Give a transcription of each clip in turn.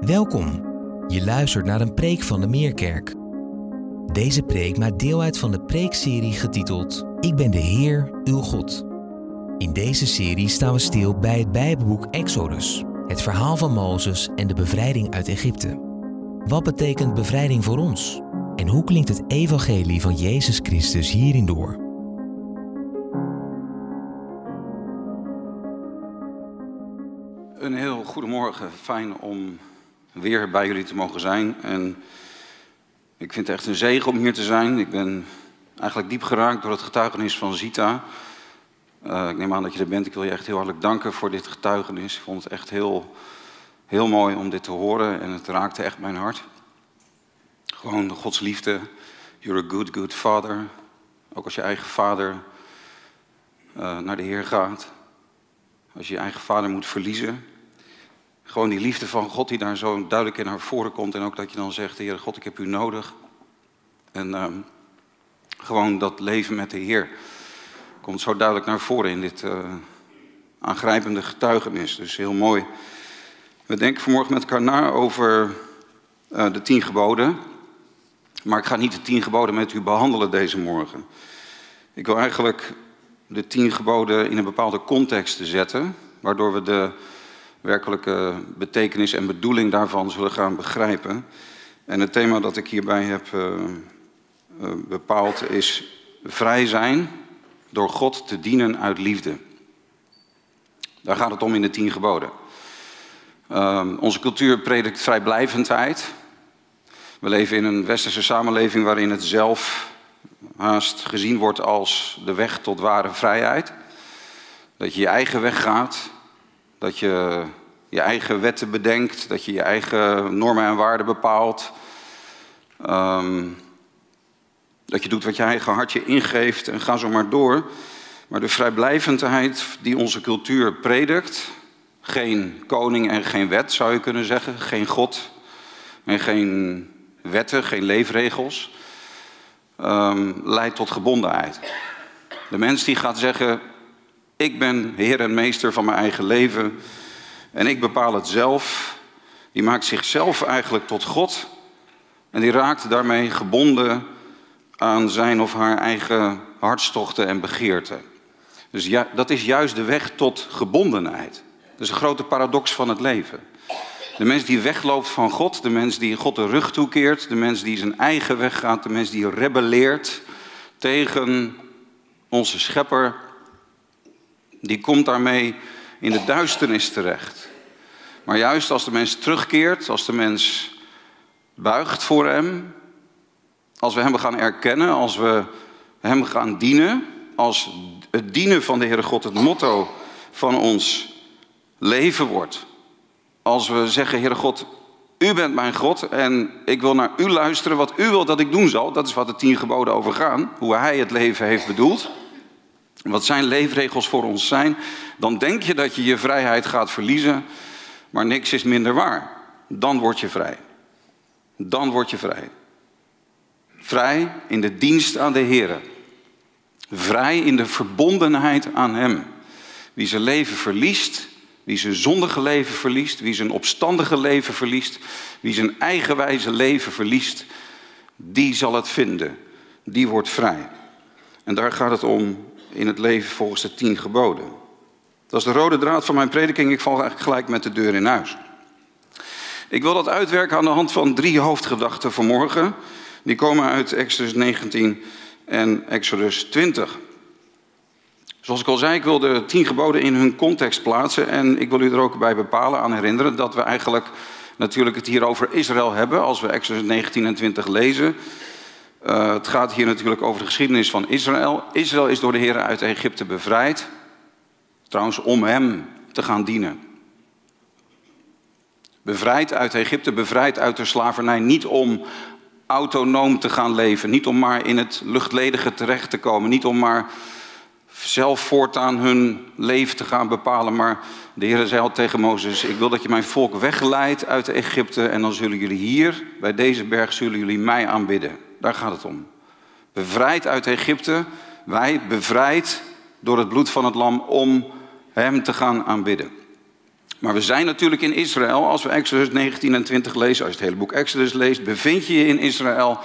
Welkom. Je luistert naar een preek van de Meerkerk. Deze preek maakt deel uit van de preekserie getiteld Ik ben de Heer, uw God. In deze serie staan we stil bij het Bijbelboek Exodus, het verhaal van Mozes en de bevrijding uit Egypte. Wat betekent bevrijding voor ons? En hoe klinkt het evangelie van Jezus Christus hierin door? Een heel goedemorgen. Fijn om weer bij jullie te mogen zijn. En ik vind het echt een zegen om hier te zijn. Ik ben eigenlijk diep geraakt door het getuigenis van Zita. Uh, ik neem aan dat je er bent. Ik wil je echt heel hartelijk danken voor dit getuigenis. Ik vond het echt heel, heel mooi om dit te horen en het raakte echt mijn hart. Gewoon Gods liefde. You're a good, good father. Ook als je eigen vader uh, naar de Heer gaat. Als je je eigen vader moet verliezen. Gewoon die liefde van God die daar zo duidelijk in naar voren komt. En ook dat je dan zegt, Heer God, ik heb u nodig. En uh, gewoon dat leven met de Heer komt zo duidelijk naar voren in dit uh, aangrijpende getuigenis. Dus heel mooi. We denken vanmorgen met elkaar na over uh, de tien geboden. Maar ik ga niet de tien geboden met u behandelen deze morgen. Ik wil eigenlijk de tien geboden in een bepaalde context zetten, waardoor we de werkelijke betekenis en bedoeling daarvan zullen gaan begrijpen. En het thema dat ik hierbij heb uh, uh, bepaald is vrij zijn door God te dienen uit liefde. Daar gaat het om in de tien geboden. Uh, onze cultuur predikt vrijblijvendheid. We leven in een westerse samenleving waarin het zelf haast gezien wordt als de weg tot ware vrijheid. Dat je je eigen weg gaat, dat je je eigen wetten bedenkt, dat je je eigen normen en waarden bepaalt. Um, dat je doet wat je eigen hartje ingeeft en ga zo maar door. Maar de vrijblijvendheid die onze cultuur predikt, geen koning en geen wet zou je kunnen zeggen, geen God en geen wetten, geen leefregels, um, leidt tot gebondenheid. De mens die gaat zeggen, ik ben heer en meester van mijn eigen leven en ik bepaal het zelf, die maakt zichzelf eigenlijk tot God en die raakt daarmee gebonden aan zijn of haar eigen hartstochten en begeerten. Dus ja, dat is juist de weg tot gebondenheid. Dat is een grote paradox van het leven. De mens die wegloopt van God, de mens die God de rug toekeert, de mens die zijn eigen weg gaat, de mens die rebelleert tegen onze schepper, die komt daarmee in de duisternis terecht. Maar juist als de mens terugkeert, als de mens buigt voor hem, als we hem gaan erkennen, als we hem gaan dienen, als het dienen van de Heere God het motto van ons leven wordt. Als we zeggen, Heere God, u bent mijn God en ik wil naar u luisteren wat u wil dat ik doen zal. Dat is wat de tien geboden over gaan, hoe hij het leven heeft bedoeld. Wat zijn leefregels voor ons zijn. Dan denk je dat je je vrijheid gaat verliezen, maar niks is minder waar. Dan word je vrij. Dan word je vrij. Vrij in de dienst aan de Heer. Vrij in de verbondenheid aan Hem. Wie zijn leven verliest, wie zijn zondige leven verliest, wie zijn opstandige leven verliest, wie zijn eigenwijze leven verliest, die zal het vinden. Die wordt vrij. En daar gaat het om in het leven volgens de tien geboden. Dat is de rode draad van mijn prediking. Ik val gelijk met de deur in huis. Ik wil dat uitwerken aan de hand van drie hoofdgedachten vanmorgen. Die komen uit Exodus 19 en Exodus 20. Zoals ik al zei, ik wil de tien geboden in hun context plaatsen. En ik wil u er ook bij bepalen, aan herinneren, dat we eigenlijk natuurlijk het hier over Israël hebben. Als we Exodus 19 en 20 lezen. Uh, het gaat hier natuurlijk over de geschiedenis van Israël. Israël is door de Heer uit Egypte bevrijd. Trouwens, om hem te gaan dienen. Bevrijd uit Egypte, bevrijd uit de slavernij. Niet om autonoom te gaan leven. Niet om maar in het luchtledige terecht te komen. Niet om maar zelf voortaan hun leven te gaan bepalen. Maar de Heer zei al tegen Mozes: Ik wil dat je mijn volk wegleidt uit Egypte. En dan zullen jullie hier, bij deze berg, zullen jullie mij aanbidden. Daar gaat het om. Bevrijd uit Egypte. Wij bevrijd door het bloed van het lam om hem te gaan aanbidden. Maar we zijn natuurlijk in Israël. Als we Exodus 19 en 20 lezen, als je het hele boek Exodus leest, bevind je je in Israël.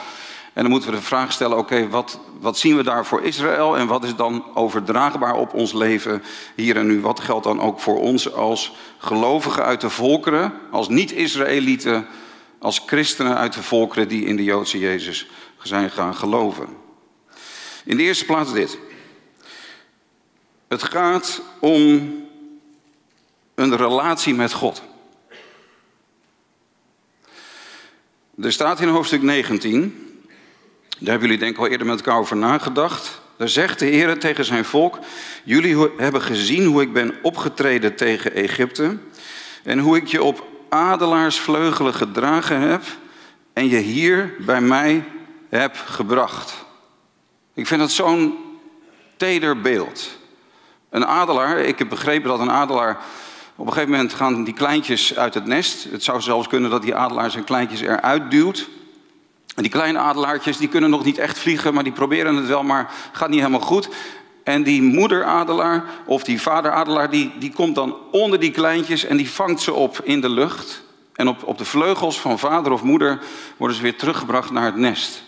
En dan moeten we de vraag stellen, oké, wat, wat zien we daar voor Israël en wat is dan overdraagbaar op ons leven hier en nu? Wat geldt dan ook voor ons als gelovigen uit de volkeren, als niet-Israëlieten, als christenen uit de volkeren die in de Joodse Jezus zijn gaan geloven? In de eerste plaats dit. Het gaat om een relatie met God. Er staat in hoofdstuk 19, daar hebben jullie denk ik al eerder met elkaar over nagedacht. Daar zegt de Heer tegen zijn volk: Jullie hebben gezien hoe ik ben opgetreden tegen Egypte. En hoe ik je op adelaarsvleugelen gedragen heb. En je hier bij mij heb gebracht. Ik vind dat zo'n teder beeld. Een adelaar, ik heb begrepen dat een adelaar. Op een gegeven moment gaan die kleintjes uit het nest. Het zou zelfs kunnen dat die adelaar zijn kleintjes eruit duwt. En die kleine adelaartjes die kunnen nog niet echt vliegen, maar die proberen het wel, maar gaat niet helemaal goed. En die moederadelaar of die vaderadelaar, die, die komt dan onder die kleintjes en die vangt ze op in de lucht. En op, op de vleugels van vader of moeder worden ze weer teruggebracht naar het nest.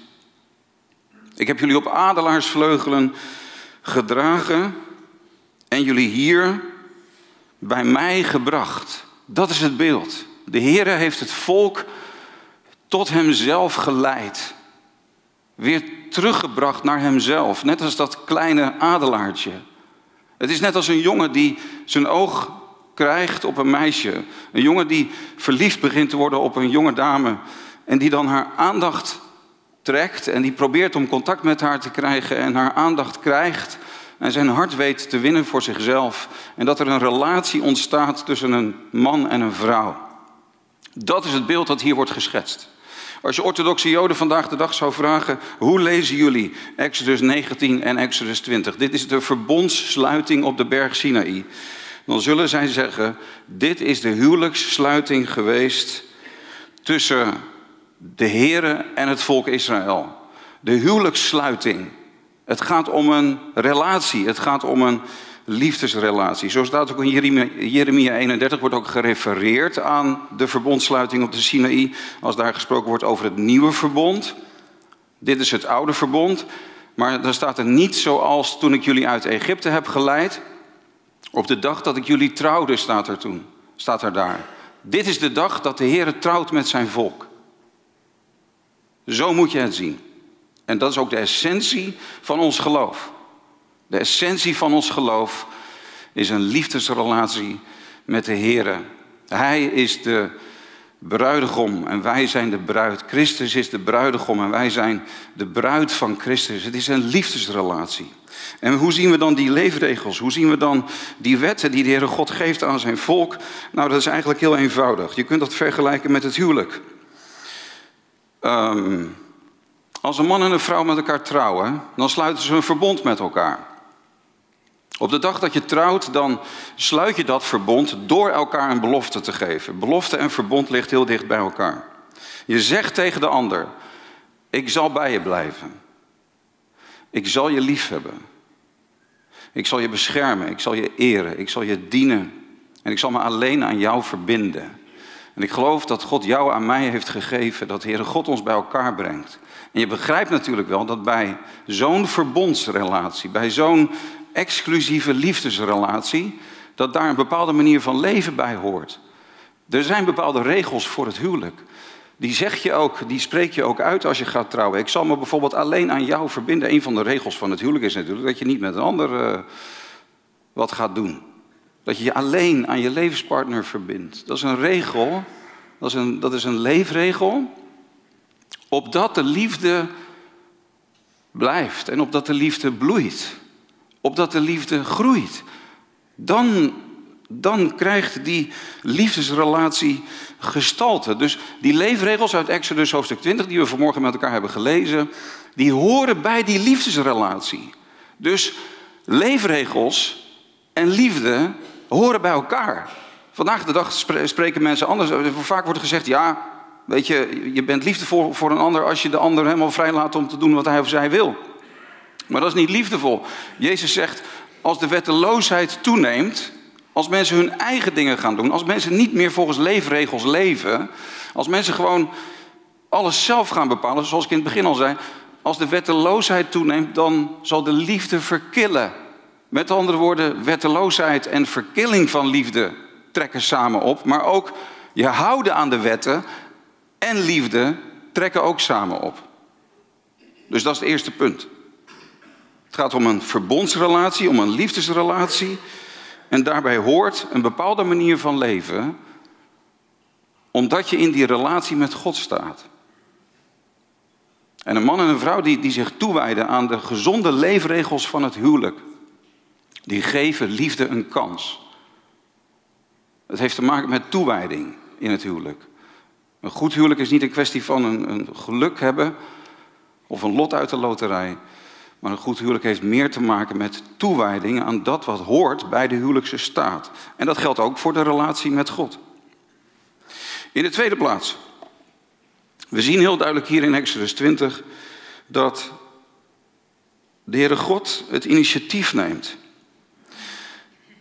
Ik heb jullie op adelaarsvleugelen gedragen en jullie hier bij mij gebracht. Dat is het beeld. De Heer heeft het volk tot hemzelf geleid. Weer teruggebracht naar hemzelf. Net als dat kleine adelaartje. Het is net als een jongen die zijn oog krijgt op een meisje. Een jongen die verliefd begint te worden op een jonge dame. En die dan haar aandacht trekt en die probeert om contact met haar te krijgen en haar aandacht krijgt en zijn hart weet te winnen voor zichzelf. En dat er een relatie ontstaat tussen een man en een vrouw. Dat is het beeld dat hier wordt geschetst. Als je orthodoxe Joden vandaag de dag zou vragen, hoe lezen jullie Exodus 19 en Exodus 20? Dit is de verbondssluiting op de berg Sinaï. Dan zullen zij zeggen, dit is de huwelijkssluiting geweest tussen de Here en het volk Israël. De huwelijkssluiting. Het gaat om een relatie, het gaat om een liefdesrelatie. Zo staat ook in Jeremia 31, wordt ook gerefereerd aan de verbondsluiting op de Sinaï. Als daar gesproken wordt over het nieuwe verbond. Dit is het oude verbond. Maar dan staat er niet zoals toen ik jullie uit Egypte heb geleid. Op de dag dat ik jullie trouwde, staat er toen. Staat er daar. Dit is de dag dat de Heer trouwt met zijn volk. Zo moet je het zien. En dat is ook de essentie van ons geloof. De essentie van ons geloof is een liefdesrelatie met de Heer. Hij is de bruidegom en wij zijn de bruid. Christus is de bruidegom en wij zijn de bruid van Christus. Het is een liefdesrelatie. En hoe zien we dan die leefregels? Hoe zien we dan die wetten die de Heere God geeft aan zijn volk? Nou, dat is eigenlijk heel eenvoudig. Je kunt dat vergelijken met het huwelijk. Um, als een man en een vrouw met elkaar trouwen, dan sluiten ze een verbond met elkaar. Op de dag dat je trouwt, dan sluit je dat verbond door elkaar een belofte te geven. Belofte en verbond ligt heel dicht bij elkaar. Je zegt tegen de ander: Ik zal bij je blijven. Ik zal je lief hebben. Ik zal je beschermen. Ik zal je eren. Ik zal je dienen. En ik zal me alleen aan jou verbinden. En ik geloof dat God jou aan mij heeft gegeven, dat Heere God ons bij elkaar brengt. En je begrijpt natuurlijk wel dat bij zo'n verbondsrelatie, bij zo'n exclusieve liefdesrelatie, dat daar een bepaalde manier van leven bij hoort. Er zijn bepaalde regels voor het huwelijk. Die zeg je ook, die spreek je ook uit als je gaat trouwen. Ik zal me bijvoorbeeld alleen aan jou verbinden. Een van de regels van het huwelijk is natuurlijk dat je niet met een ander uh, wat gaat doen. Dat je je alleen aan je levenspartner verbindt. Dat is een regel, dat is een, dat is een leefregel. Opdat de liefde blijft en opdat de liefde bloeit. Opdat de liefde groeit. Dan, dan krijgt die liefdesrelatie gestalte. Dus die leefregels uit Exodus hoofdstuk 20, die we vanmorgen met elkaar hebben gelezen, die horen bij die liefdesrelatie. Dus leefregels en liefde horen bij elkaar. Vandaag de dag spreken mensen anders. Vaak wordt gezegd, ja, weet je, je bent liefdevol voor een ander als je de ander helemaal vrij laat om te doen wat hij of zij wil. Maar dat is niet liefdevol. Jezus zegt, als de wetteloosheid toeneemt, Als mensen hun eigen dingen gaan doen, als mensen niet meer volgens leefregels leven, als mensen gewoon alles zelf gaan bepalen, zoals ik in het begin al zei, als de wetteloosheid toeneemt, dan zal de liefde verkillen. Met andere woorden, wetteloosheid en verkilling van liefde trekken samen op, maar ook je houden aan de wetten en liefde trekken ook samen op. Dus dat is het eerste punt. Het gaat om een verbondsrelatie, om een liefdesrelatie. En daarbij hoort een bepaalde manier van leven, omdat je in die relatie met God staat. En een man en een vrouw die, die zich toewijden aan de gezonde leefregels van het huwelijk, die geven liefde een kans. Het heeft te maken met toewijding in het huwelijk. Een goed huwelijk is niet een kwestie van een, een geluk hebben of een lot uit de loterij. Maar een goed huwelijk heeft meer te maken met toewijding aan dat wat hoort bij de huwelijkse staat. En dat geldt ook voor de relatie met God. In de tweede plaats, we zien heel duidelijk hier in Exodus 20 dat de Heere God het initiatief neemt.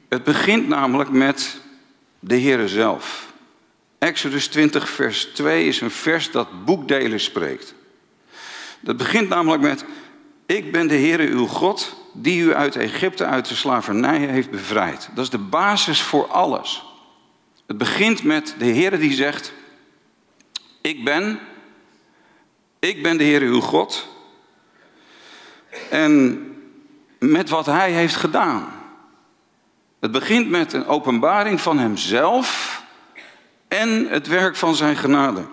Het begint namelijk met de Heere zelf. Exodus 20, vers 2 is een vers dat boekdelen spreekt. Dat begint namelijk met: Ik ben de Heere uw God, die u uit Egypte, uit de slavernij heeft bevrijd. Dat is de basis voor alles. Het begint met de Heere die zegt: Ik ben, ik ben de Heere uw God. En met wat Hij heeft gedaan. Het begint met een openbaring van Hemzelf en het werk van Zijn genade.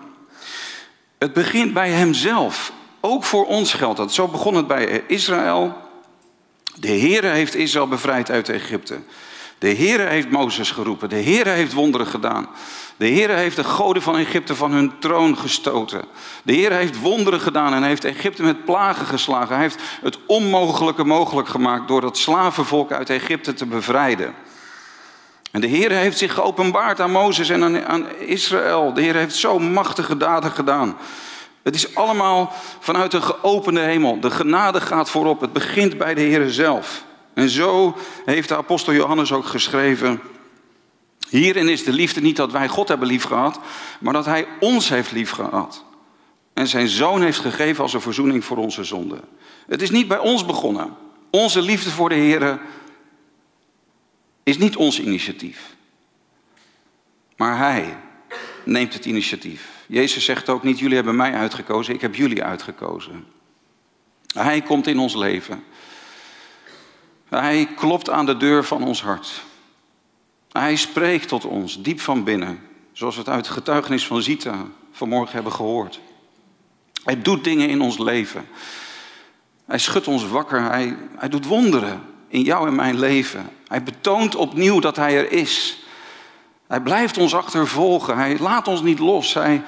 Het begint bij Hemzelf. Ook voor ons geldt dat. Zo begon het bij Israël. De Heere heeft Israël bevrijd uit Egypte. De Heere heeft Mozes geroepen. De Heere heeft wonderen gedaan. De Heere heeft de goden van Egypte van hun troon gestoten. De Heere heeft wonderen gedaan en heeft Egypte met plagen geslagen. Hij heeft het onmogelijke mogelijk gemaakt door dat slavenvolk uit Egypte te bevrijden. En de Heer heeft zich geopenbaard aan Mozes en aan, Israël. De Heer heeft zo machtige daden gedaan. Het is allemaal vanuit een geopende hemel. De genade gaat voorop. Het begint bij de Heer zelf. En zo heeft de apostel Johannes ook geschreven. Hierin is de liefde niet dat wij God hebben liefgehad, maar dat Hij ons heeft liefgehad. En zijn zoon heeft gegeven als een verzoening voor onze zonden. Het is niet bij ons begonnen. Onze liefde voor de Heer is niet ons initiatief. Maar Hij neemt het initiatief. Jezus zegt ook niet, jullie hebben mij uitgekozen, ik heb jullie uitgekozen. Hij komt in ons leven. Hij klopt aan de deur van ons hart. Hij spreekt tot ons, diep van binnen, zoals we het uit het getuigenis van Zita vanmorgen hebben gehoord. Hij doet dingen in ons leven. Hij schudt ons wakker, hij, hij doet wonderen in jou en mijn leven. Hij betoont opnieuw dat hij er is. Hij blijft ons achtervolgen, hij laat ons niet los, hij,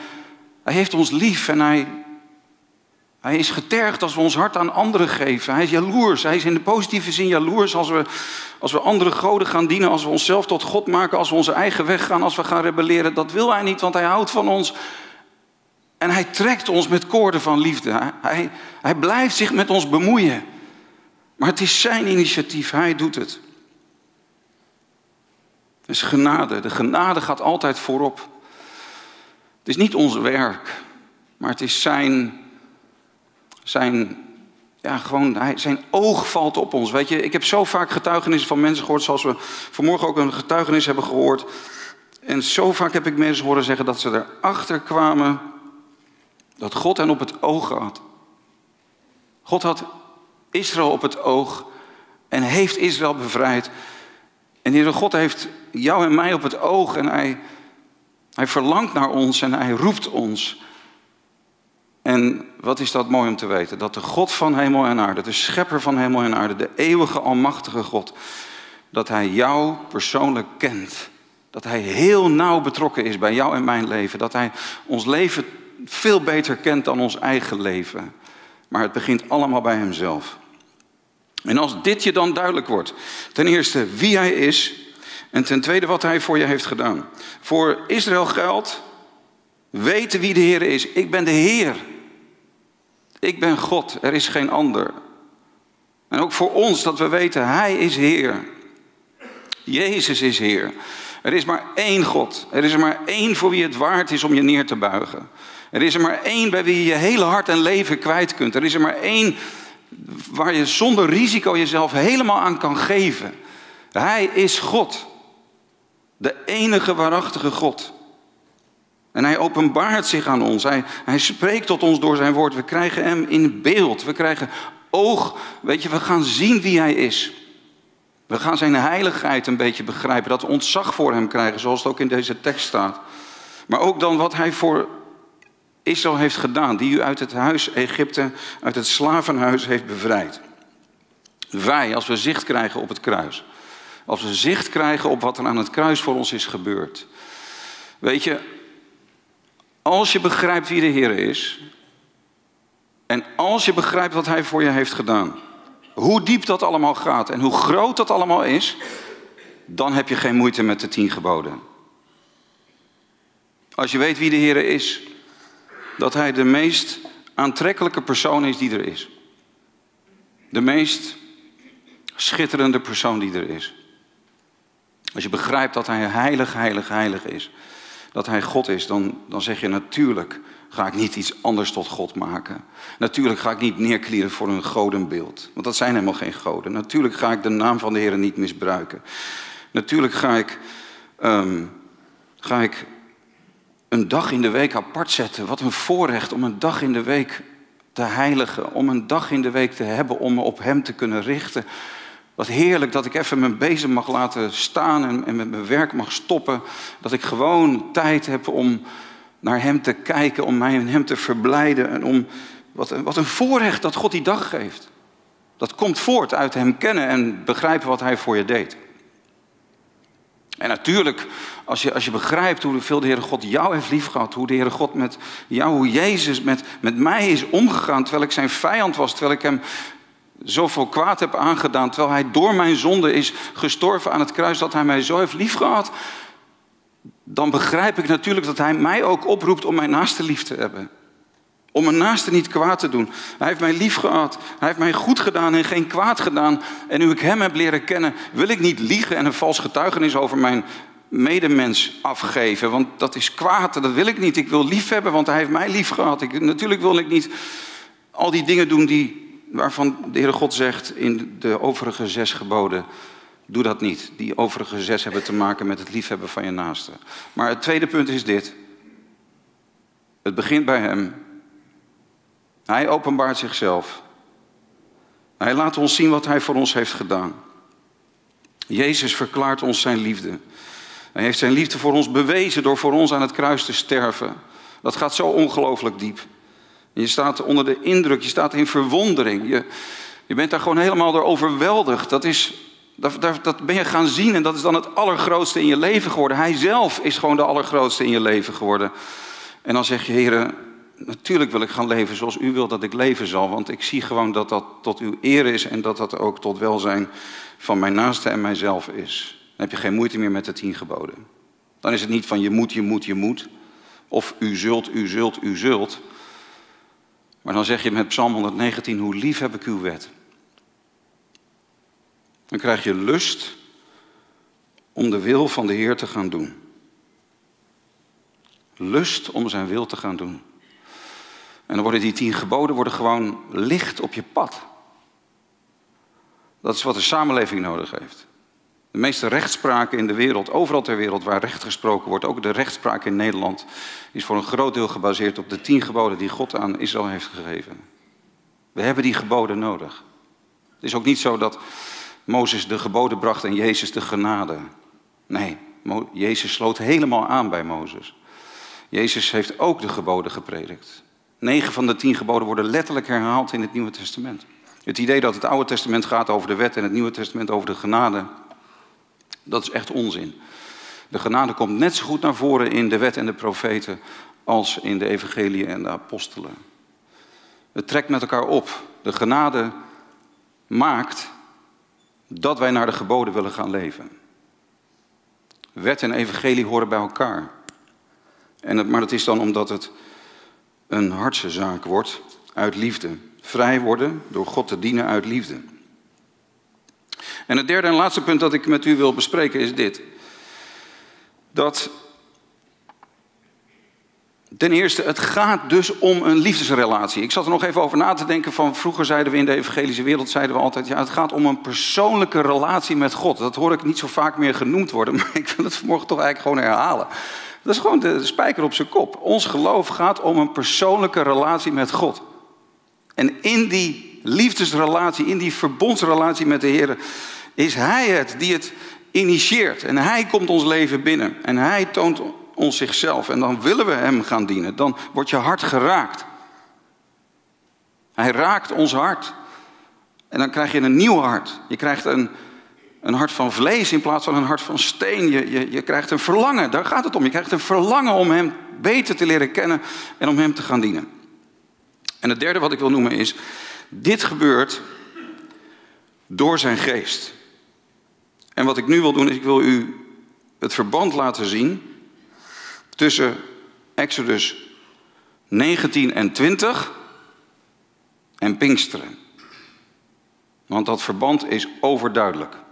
hij heeft ons lief en hij, hij is getergd als we ons hart aan anderen geven. Hij is jaloers. Hij is in de positieve zin jaloers als we, als we andere goden gaan dienen. Als we onszelf tot God maken. Als we onze eigen weg gaan. Als we gaan rebelleren. Dat wil hij niet, want hij houdt van ons. En hij trekt ons met koorden van liefde. Hij, hij blijft zich met ons bemoeien. Maar het is zijn initiatief. Hij doet het. Is genade. De genade gaat altijd voorop. Het is niet ons werk. Maar het is zijn zijn, ja, gewoon, zijn oog valt op ons. Weet je, ik heb zo vaak getuigenissen van mensen gehoord, zoals we vanmorgen ook een getuigenis hebben gehoord. En zo vaak heb ik mensen horen zeggen dat ze erachter kwamen dat God hen op het oog had. God had Israël op het oog en heeft Israël bevrijd. En Heere God heeft jou en mij op het oog en hij, hij verlangt naar ons en hij roept ons. En wat is dat mooi om te weten? Dat de God van hemel en aarde, de schepper van hemel en aarde, de eeuwige almachtige God, dat Hij jou persoonlijk kent. Dat Hij heel nauw betrokken is bij jou en mijn leven. Dat Hij ons leven veel beter kent dan ons eigen leven. Maar het begint allemaal bij Hemzelf. En als dit je dan duidelijk wordt, ten eerste wie Hij is en ten tweede wat Hij voor je heeft gedaan. Voor Israël geldt, weten wie de Heer is. Ik ben de Heer. Ik ben God, er is geen ander. En ook voor ons dat we weten, Hij is Heer. Jezus is Heer. Er is maar één God. Er is er maar één voor wie het waard is om je neer te buigen. Er is er maar één bij wie je je hele hart en leven kwijt kunt. Er is er maar één waar je zonder risico jezelf helemaal aan kan geven. Hij is God. De enige waarachtige God. En hij openbaart zich aan ons. Hij, hij spreekt tot ons door zijn woord. We krijgen hem in beeld. We krijgen oog. Weet je, we gaan zien wie hij is. We gaan zijn heiligheid een beetje begrijpen. Dat we ontzag voor hem krijgen, zoals het ook in deze tekst staat. Maar ook dan wat hij voor Israël heeft gedaan. Die u uit het huis Egypte, uit het slavenhuis heeft bevrijd. Wij, als we zicht krijgen op het kruis. Als we zicht krijgen op wat er aan het kruis voor ons is gebeurd. Weet je, als je begrijpt wie de Heer is. En als je begrijpt wat Hij voor je heeft gedaan. Hoe diep dat allemaal gaat en hoe groot dat allemaal is. Dan heb je geen moeite met de tien geboden. Als je weet wie de Heer is. Dat Hij de meest aantrekkelijke persoon is die er is. De meest schitterende persoon die er is. Als je begrijpt dat Hij heilig, heilig, heilig is dat Hij God is, dan, dan zeg je natuurlijk ga ik niet iets anders tot God maken. Natuurlijk ga ik niet neerklieren voor een godenbeeld, want dat zijn helemaal geen goden. Natuurlijk ga ik de naam van de Heer niet misbruiken. Natuurlijk ga ik, um, ga ik een dag in de week apart zetten. Wat een voorrecht om een dag in de week te heiligen, om een dag in de week te hebben om me op Hem te kunnen richten. Wat heerlijk dat ik even mijn bezem mag laten staan en, en met mijn werk mag stoppen. Dat ik gewoon tijd heb om naar Hem te kijken, om mij in Hem te verblijden. En om, wat, wat een voorrecht dat God die dag geeft. Dat komt voort uit Hem kennen en begrijpen wat Hij voor je deed. En natuurlijk, als je, als je begrijpt hoeveel de Heere God jou heeft liefgehad, hoe de Heere God met jou, hoe Jezus met, met mij is omgegaan, terwijl ik zijn vijand was, terwijl ik hem zoveel kwaad heb aangedaan, terwijl hij door mijn zonde is gestorven aan het kruis, dat hij mij zo heeft liefgehad, dan begrijp ik natuurlijk dat hij mij ook oproept om mijn naaste lief te hebben. Om mijn naaste niet kwaad te doen. Hij heeft mij lief gehad. Hij heeft mij goed gedaan en geen kwaad gedaan. En nu ik hem heb leren kennen, wil ik niet liegen en een vals getuigenis over mijn medemens afgeven. Want dat is kwaad, dat wil ik niet. Ik wil lief hebben, want hij heeft mij lief gehad. Ik, natuurlijk wil ik niet al die dingen doen die waarvan de Heere God zegt in de overige zes geboden, doe dat niet. Die overige zes hebben te maken met het liefhebben van je naaste. Maar het tweede punt is dit. Het begint bij Hem. Hij openbaart zichzelf. Hij laat ons zien wat Hij voor ons heeft gedaan. Jezus verklaart ons zijn liefde. Hij heeft zijn liefde voor ons bewezen door voor ons aan het kruis te sterven. Dat gaat zo ongelooflijk diep. Je staat onder de indruk, je staat in verwondering. Je, je bent daar gewoon helemaal door overweldigd. Dat, is, dat, dat ben je gaan zien en dat is dan het allergrootste in je leven geworden. Hij zelf is gewoon de allergrootste in je leven geworden. En dan zeg je, heren, natuurlijk wil ik gaan leven zoals u wilt dat ik leven zal. Want ik zie gewoon dat dat tot uw eer is en dat dat ook tot welzijn van mijn naaste en mijzelf is. Dan heb je geen moeite meer met de tien geboden. Dan is het niet van je moet, je moet, je moet. Of u zult, u zult, u zult. Maar dan zeg je met Psalm 119, hoe lief heb ik uw wet. Dan krijg je lust om de wil van de Heer te gaan doen. Lust om zijn wil te gaan doen. En dan worden die tien geboden worden gewoon licht op je pad. Dat is wat de samenleving nodig heeft. De meeste rechtspraken in de wereld, overal ter wereld waar recht gesproken wordt, ook de rechtspraak in Nederland, is voor een groot deel gebaseerd op de tien geboden die God aan Israël heeft gegeven. We hebben die geboden nodig. Het is ook niet zo dat Mozes de geboden bracht en Jezus de genade. Nee, Jezus sloot helemaal aan bij Mozes. Jezus heeft ook de geboden gepredikt. Negen van de tien geboden worden letterlijk herhaald in het Nieuwe Testament. Het idee dat het Oude Testament gaat over de wet en het Nieuwe Testament over de genade, dat is echt onzin. De genade komt net zo goed naar voren in de wet en de profeten als in de evangelie en de apostelen. Het trekt met elkaar op. De genade maakt dat wij naar de geboden willen gaan leven. Wet en evangelie horen bij elkaar. En maar dat is dan omdat het een hartse zaak wordt uit liefde. Vrij worden door God te dienen uit liefde. En het derde en laatste punt dat ik met u wil bespreken is dit. Dat Ten eerste, het gaat dus om een liefdesrelatie. Ik zat er nog even over na te denken van vroeger zeiden we in de evangelische wereld zeiden we altijd ja, het gaat om een persoonlijke relatie met God. Dat hoor ik niet zo vaak meer genoemd worden, maar ik wil het vanmorgen toch eigenlijk gewoon herhalen. Dat is gewoon de spijker op zijn kop. Ons geloof gaat om een persoonlijke relatie met God. En in die liefdesrelatie, in die verbondsrelatie met de Heer, is Hij het die het initieert. En Hij komt ons leven binnen. En Hij toont ons zichzelf. En dan willen we Hem gaan dienen. Dan wordt je hart geraakt. Hij raakt ons hart. En dan krijg je een nieuw hart. Je krijgt een, een hart van vlees in plaats van een hart van steen. Je, je, je krijgt een verlangen, daar gaat het om. Je krijgt een verlangen om Hem beter te leren kennen en om Hem te gaan dienen. En het derde wat ik wil noemen is, dit gebeurt door zijn geest. En wat ik nu wil doen is, ik wil u het verband laten zien tussen Exodus 19 en 20 en Pinksteren. Want dat verband is overduidelijk.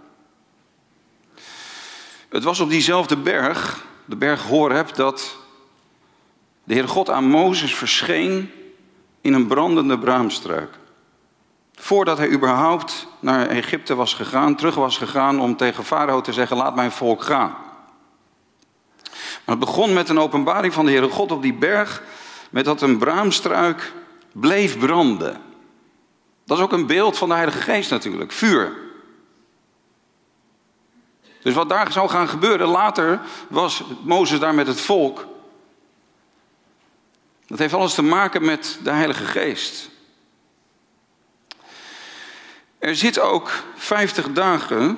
Het was op diezelfde berg, de berg Horeb, dat de Heer God aan Mozes verscheen in een brandende braamstruik. Voordat hij überhaupt naar Egypte was gegaan, terug was gegaan om tegen Farao te zeggen: Laat mijn volk gaan. Maar het begon met een openbaring van de Heere God op die berg, met dat een braamstruik bleef branden. Dat is ook een beeld van de Heilige Geest natuurlijk, vuur. Dus wat daar zou gaan gebeuren, later was Mozes daar met het volk. Dat heeft alles te maken met de Heilige Geest. Er zit ook 50 dagen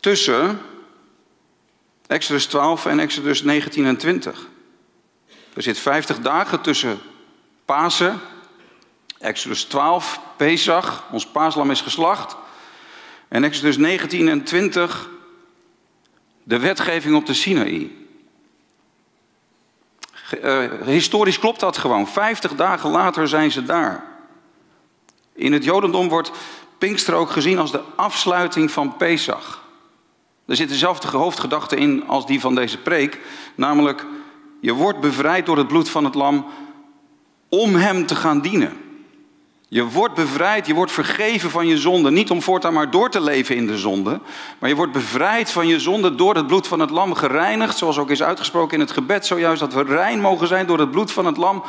tussen Exodus 12 en Exodus 19 en 20. Er zit 50 dagen tussen Pasen, Exodus 12, Pesach, ons paaslam is geslacht. En Exodus 19 en 20, de wetgeving op de Sinaï. Uh, historisch klopt dat gewoon. 50 dagen later zijn ze daar. In het Jodendom wordt Pinkster ook gezien als de afsluiting van Pesach. Er zit dezelfde hoofdgedachte in als die van deze preek, namelijk je wordt bevrijd door het bloed van het lam om hem te gaan dienen. Je wordt bevrijd, je wordt vergeven van je zonde. Niet om voortaan maar door te leven in de zonde. Maar je wordt bevrijd van je zonde door het bloed van het lam gereinigd. Zoals ook is uitgesproken in het gebed zojuist. Dat we rein mogen zijn door het bloed van het lam.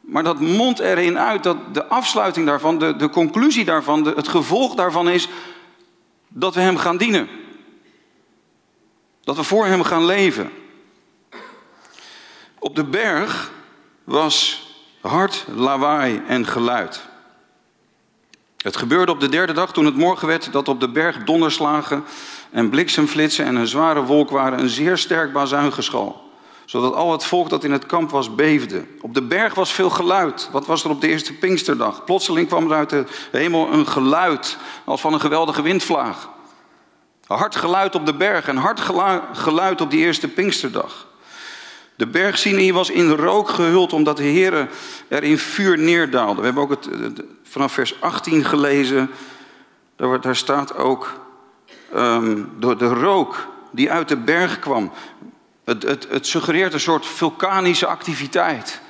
Maar dat mondt erin uit dat de afsluiting daarvan, de, de conclusie daarvan, het gevolg daarvan is dat we hem gaan dienen. Dat we voor Hem gaan leven. Op de berg was hard lawaai en geluid. Het gebeurde op de derde dag toen het morgen werd dat op de berg donderslagen en bliksemflitsen en een zware wolk waren een zeer sterk bazuingeschal. Zodat al het volk dat in het kamp was beefde. Op de berg was veel geluid. Wat was er op de eerste Pinksterdag? Plotseling kwam er uit de hemel een geluid als van een geweldige windvlaag. Hard geluid op de berg en hard geluid op die eerste Pinksterdag. De berg Sinai was in rook gehuld omdat de Heer er in vuur neerdaalde. We hebben ook het, vanaf vers 18 gelezen. Daar, daar staat ook um, de, de rook die uit de berg kwam. Het, het, het suggereert een soort vulkanische activiteit.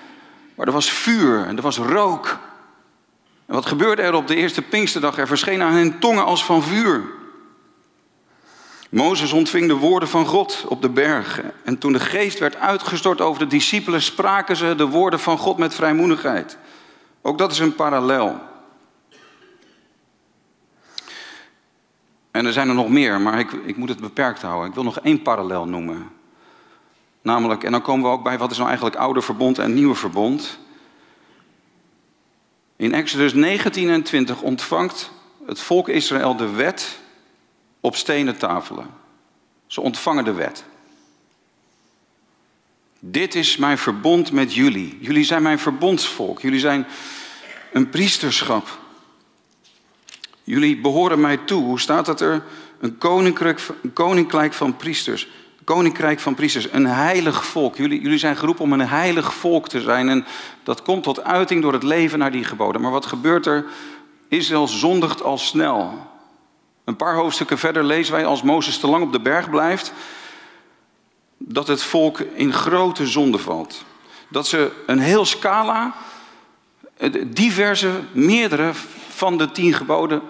Maar er was vuur en er was rook. En wat gebeurde er op de eerste Pinksterdag? Er verschenen aan hen tongen als van vuur. Mozes ontving de woorden van God op de berg. En toen de geest werd uitgestort over de discipelen, spraken ze de woorden van God met vrijmoedigheid. Ook dat is een parallel. En er zijn er nog meer, maar ik, ik moet het beperkt houden. Ik wil nog één parallel noemen. Namelijk, en dan komen we ook bij wat is nou eigenlijk oude verbond en nieuwe verbond. In Exodus 19 en 20 ontvangt het volk Israël de wet stenen tafelen. Ze ontvangen de wet. Dit is mijn verbond met jullie. Jullie zijn mijn verbondsvolk. Jullie zijn een priesterschap. Jullie behoren mij toe. Hoe staat dat er? Een koninkrijk, van priesters. Koninkrijk van priesters, een heilig volk. Jullie, jullie zijn geroepen om een heilig volk te zijn. En dat komt tot uiting door het leven naar die geboden. Maar wat gebeurt er? Israël zondigt al snel. Een paar hoofdstukken verder lezen wij als Mozes te lang op de berg blijft, dat het volk in grote zonde valt. Dat ze een heel scala, diverse, meerdere van de tien geboden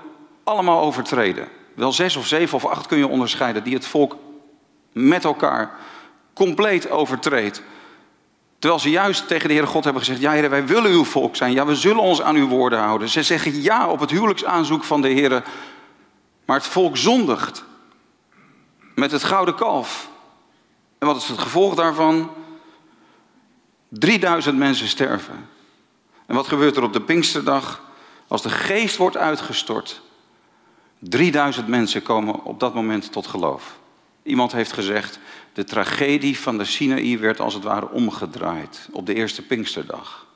allemaal overtreden. Wel zes of zeven of acht kun je onderscheiden die het volk met elkaar compleet overtreedt. Terwijl ze juist tegen de Heere God hebben gezegd: Ja, Heer, wij willen uw volk zijn. Ja, we zullen ons aan uw woorden houden. Ze zeggen ja op het huwelijksaanzoek van de Heer. Maar het volk zondigt met het gouden kalf. En wat is het gevolg daarvan? 3000 mensen sterven. En wat gebeurt er op de Pinksterdag? Als de geest wordt uitgestort, 3000 mensen komen op dat moment tot geloof. Iemand heeft gezegd, de tragedie van de Sinaï werd als het ware omgedraaid op de eerste Pinksterdag.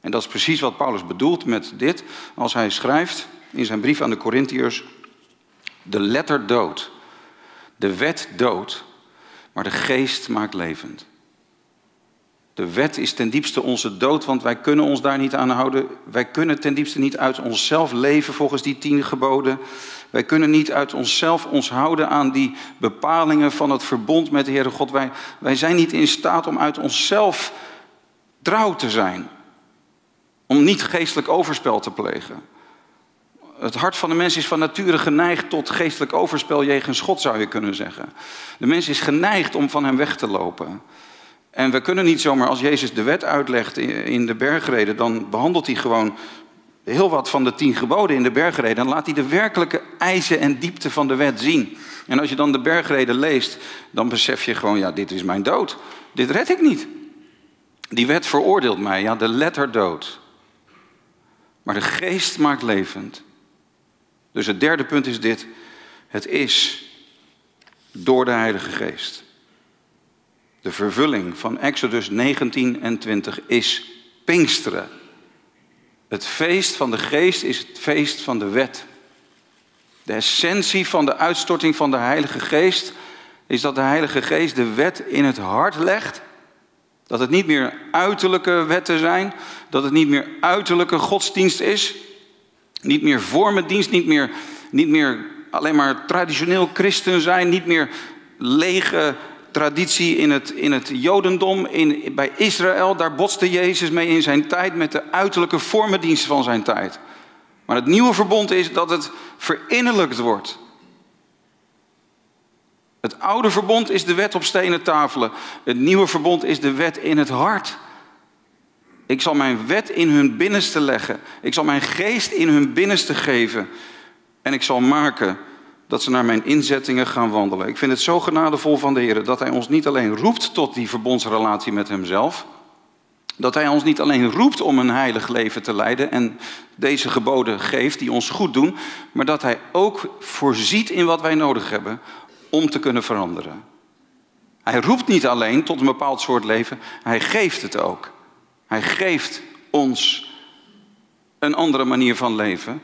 En dat is precies wat Paulus bedoelt met dit als hij schrijft in zijn brief aan de Corinthiërs. De letter dood, de wet dood, maar de geest maakt levend. De wet is ten diepste onze dood, want wij kunnen ons daar niet aan houden. Wij kunnen ten diepste niet uit onszelf leven volgens die tien geboden. Wij kunnen niet uit onszelf ons houden aan die bepalingen van het verbond met de Heere God. Wij, wij zijn niet in staat om uit onszelf trouw te zijn. Om niet geestelijk overspel te plegen. Het hart van de mens is van nature geneigd tot geestelijk overspel jegens God, zou je kunnen zeggen. De mens is geneigd om van hem weg te lopen. En we kunnen niet zomaar, als Jezus de wet uitlegt in de bergreden, dan behandelt hij gewoon heel wat van de tien geboden in de bergreden. Dan laat hij de werkelijke eisen en diepte van de wet zien. En als je dan de bergreden leest, dan besef je gewoon, ja, dit is mijn dood. Dit red ik niet. Die wet veroordeelt mij, ja, de letter dood. Maar de geest maakt levend. Dus het derde punt is dit. Het is door de Heilige Geest. De vervulling van Exodus 19 en 20 is Pinksteren. Het feest van de geest is het feest van de wet. De essentie van de uitstorting van de Heilige Geest is dat de Heilige Geest de wet in het hart legt. Dat het niet meer uiterlijke wetten zijn, dat het niet meer uiterlijke godsdienst is, niet meer vormendienst, niet meer, niet meer alleen maar traditioneel christen zijn, niet meer lege traditie in het, in het Jodendom, in, bij Israël. Daar botste Jezus mee in zijn tijd met de uiterlijke vormendienst van zijn tijd. Maar het nieuwe verbond is dat het verinnerlijkt wordt. Het oude verbond is de wet op stenen tafelen. Het nieuwe verbond is de wet in het hart. Ik zal mijn wet in hun binnenste leggen. Ik zal mijn geest in hun binnenste geven. En ik zal maken dat ze naar mijn inzettingen gaan wandelen. Ik vind het zo genadevol van de Heer dat Hij ons niet alleen roept tot die verbondsrelatie met Hemzelf. Dat Hij ons niet alleen roept om een heilig leven te leiden en deze geboden geeft die ons goed doen, maar dat Hij ook voorziet in wat wij nodig hebben om te kunnen veranderen. Hij roept niet alleen tot een bepaald soort leven, Hij geeft het ook. Hij geeft ons een andere manier van leven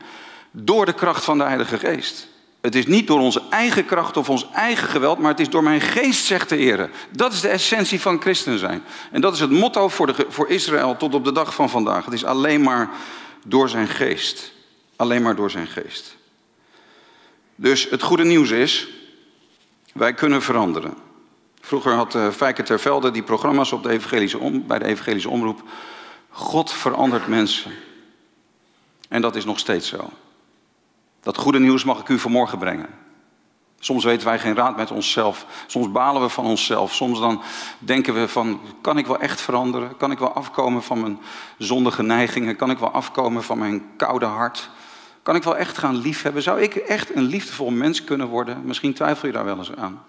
door de kracht van de Heilige Geest. Het is niet door onze eigen kracht of ons eigen geweld, maar het is door mijn geest, zegt de Heer. Dat is de essentie van christen zijn. En dat is het motto voor, de, voor Israël tot op de dag van vandaag. Het is alleen maar door zijn geest. Alleen maar door zijn geest. Dus het goede nieuws is, wij kunnen veranderen. Vroeger had uh, Fijke Tervelde die programma's op de evangelische om, bij de evangelische omroep. God verandert mensen. En dat is nog steeds zo. Dat goede nieuws mag ik u vanmorgen brengen. Soms weten wij geen raad met onszelf. Soms balen we van onszelf. Soms dan denken we van, kan ik wel echt veranderen? Kan ik wel afkomen van mijn zondige neigingen? Kan ik wel afkomen van mijn koude hart? Kan ik wel echt gaan liefhebben? Zou ik echt een liefdevol mens kunnen worden? Misschien twijfel je daar wel eens aan.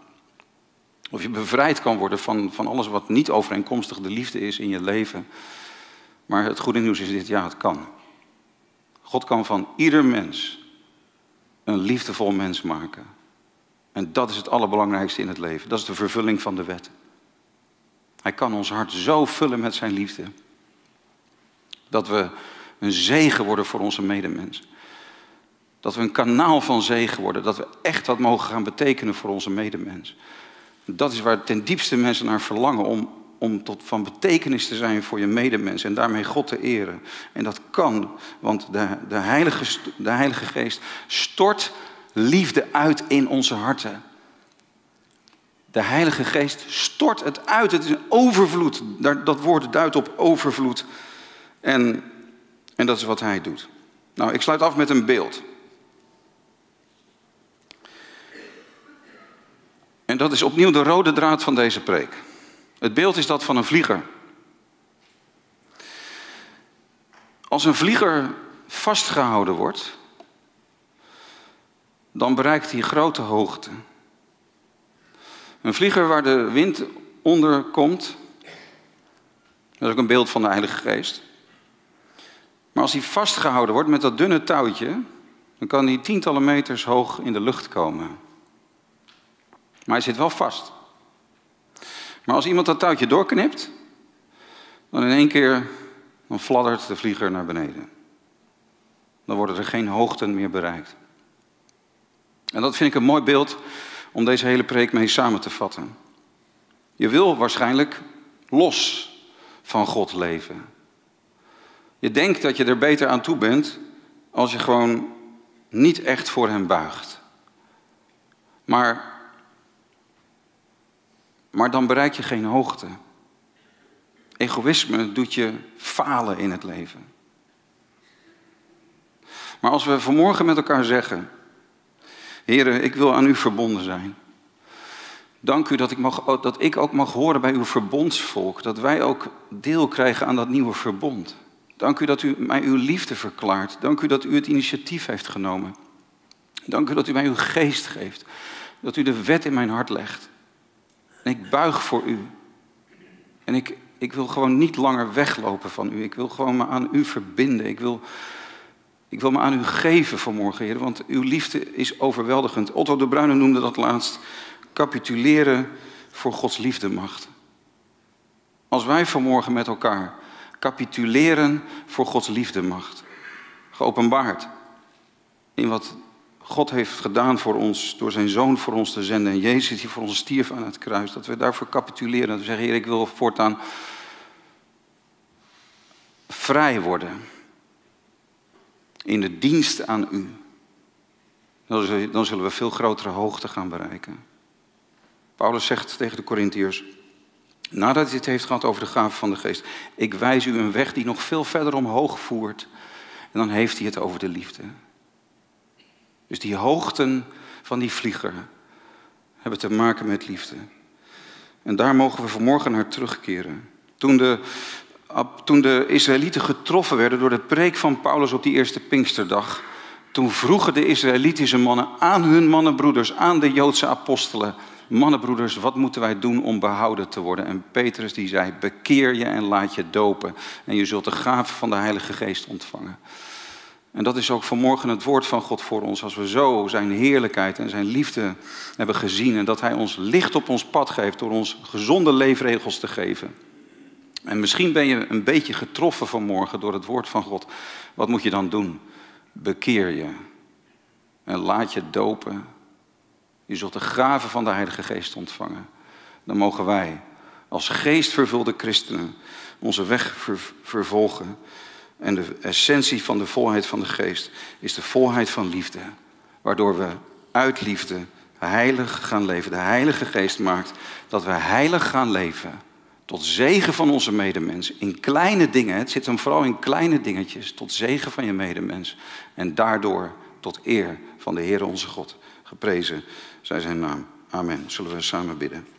Of je bevrijd kan worden van, van alles wat niet overeenkomstig de liefde is in je leven. Maar het goede nieuws is dit, ja, het kan. God kan van ieder mens een liefdevol mens maken. En dat is het allerbelangrijkste in het leven. Dat is de vervulling van de wet. Hij kan ons hart zo vullen met zijn liefde. Dat we een zegen worden voor onze medemens. Dat we een kanaal van zegen worden. Dat we echt wat mogen gaan betekenen voor onze medemens. Dat is waar ten diepste mensen naar verlangen. Om, om tot van betekenis te zijn voor je medemens en daarmee God te eren. En dat kan, want de, de, Heilige, de Heilige Geest stort liefde uit in onze harten. De Heilige Geest stort het uit. Het is een overvloed. Dat woord duidt op overvloed. En, en dat is wat hij doet. Nou, ik sluit af met een beeld. En dat is opnieuw de rode draad van deze preek. Het beeld is dat van een vlieger. Als een vlieger vastgehouden wordt, dan bereikt hij grote hoogte. Een vlieger waar de wind onder komt, dat is ook een beeld van de Heilige Geest. Maar als hij vastgehouden wordt met dat dunne touwtje, dan kan hij tientallen meters hoog in de lucht komen. Maar hij zit wel vast. Maar als iemand dat touwtje doorknipt, dan in één keer dan fladdert de vlieger naar beneden. Dan worden er geen hoogten meer bereikt. En dat vind ik een mooi beeld om deze hele preek mee samen te vatten. Je wil waarschijnlijk los van God leven. Je denkt dat je er beter aan toe bent als je gewoon niet echt voor Hem buigt. Maar, maar dan bereik je geen hoogte. Egoïsme doet je falen in het leven. Maar als we vanmorgen met elkaar zeggen: Heren, ik wil aan u verbonden zijn. Dank u dat ik, mag, dat ik ook mag horen bij uw verbondsvolk. Dat wij ook deel krijgen aan dat nieuwe verbond. Dank u dat u mij uw liefde verklaart. Dank u dat u het initiatief heeft genomen. Dank u dat u mij uw geest geeft. Dat u de wet in mijn hart legt. En ik buig voor u. En ik, ik wil gewoon niet langer weglopen van u. Ik wil gewoon me aan u verbinden. Ik wil, ik wil me aan u geven vanmorgen, Heer. Want uw liefde is overweldigend. Otto de Bruyne noemde dat laatst capituleren voor Gods liefdemacht. Als wij vanmorgen met elkaar capituleren voor Gods liefdemacht, geopenbaard in wat God heeft gedaan voor ons, door zijn zoon voor ons te zenden en Jezus die voor ons stierf aan het kruis, dat we daarvoor capituleren. Dat we zeggen, Heer, ik wil voortaan vrij worden in de dienst aan u. Dan zullen we veel grotere hoogte gaan bereiken. Paulus zegt tegen de Corinthiërs, nadat hij het heeft gehad over de gave van de geest, ik wijs u een weg die nog veel verder omhoog voert. En dan heeft hij het over de liefde. Dus die hoogten van die vlieger hebben te maken met liefde. En daar mogen we vanmorgen naar terugkeren. Toen de, toen de Israëlieten getroffen werden door de preek van Paulus op die eerste Pinksterdag, toen vroegen de Israëlitische mannen aan hun mannenbroeders, aan de Joodse apostelen, mannenbroeders, wat moeten wij doen om behouden te worden? En Petrus die zei, bekeer je en laat je dopen en je zult de gave van de Heilige Geest ontvangen. En dat is ook vanmorgen het woord van God voor ons. Als we zo zijn heerlijkheid en zijn liefde hebben gezien. En dat Hij ons licht op ons pad geeft door ons gezonde leefregels te geven. En misschien ben je een beetje getroffen vanmorgen door het woord van God. Wat moet je dan doen? Bekeer je. En laat je dopen. Je zult de graven van de Heilige Geest ontvangen. Dan mogen wij als geestvervulde christenen onze weg vervolgen en de essentie van de volheid van de geest is de volheid van liefde. Waardoor we uit liefde heilig gaan leven. De Heilige Geest maakt dat we heilig gaan leven. Tot zegen van onze medemens. In kleine dingen. Het zit hem vooral in kleine dingetjes. Tot zegen van je medemens. En daardoor tot eer van de Heer onze God. Geprezen zij zijn naam. Amen. Zullen we samen bidden.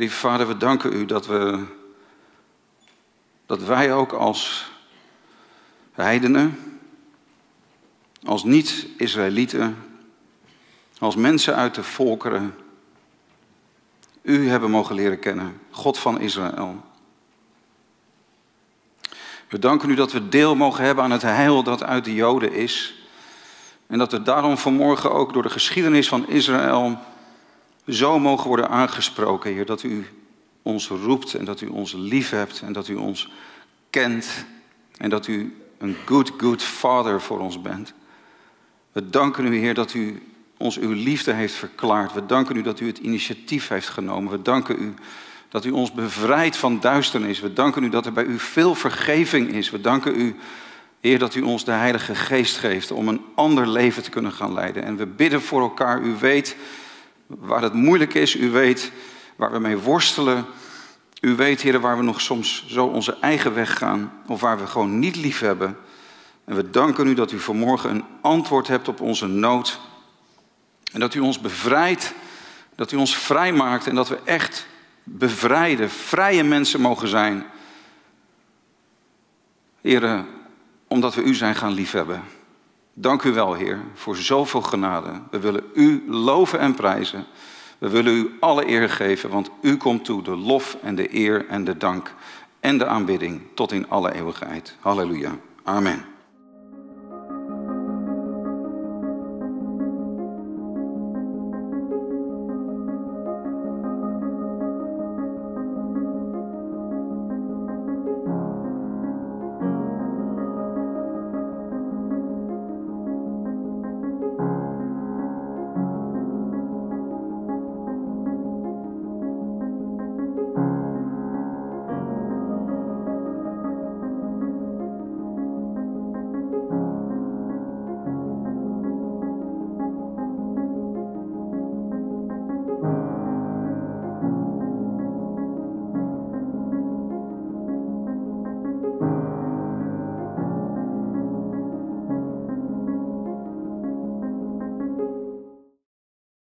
Lieve Vader, we danken u dat, we, dat wij ook als heidenen, als niet-Israëlieten, als mensen uit de volkeren, u hebben mogen leren kennen, God van Israël. We danken u dat we deel mogen hebben aan het heil dat uit de Joden is. En dat we daarom vanmorgen ook door de geschiedenis van Israël zo mogen worden aangesproken, Heer, dat u ons roept en dat u ons lief hebt en dat u ons kent en dat u een good, good father voor ons bent. We danken u, Heer, dat u ons uw liefde heeft verklaard. We danken u dat u het initiatief heeft genomen. We danken u Dat u ons bevrijdt van duisternis. We danken u dat er bij u veel vergeving is. We danken u, Heer, dat u ons de Heilige Geest geeft om een ander leven te kunnen gaan leiden. En we bidden voor elkaar. U weet waar het moeilijk is. U weet waar we mee worstelen. U weet, Heer, waar we nog soms zo onze eigen weg gaan. Of waar we gewoon niet lief hebben. En we danken u dat u vanmorgen een antwoord hebt op onze nood. En dat u ons bevrijdt, dat u ons vrijmaakt en dat we echt bevrijde, vrije mensen mogen zijn. Heren, omdat we u zijn gaan liefhebben. Dank u wel, Heer, voor zoveel genade. We willen u loven en prijzen. We willen u alle eer geven, want u komt toe de lof en de eer en de dank en de aanbidding tot in alle eeuwigheid. Halleluja. Amen.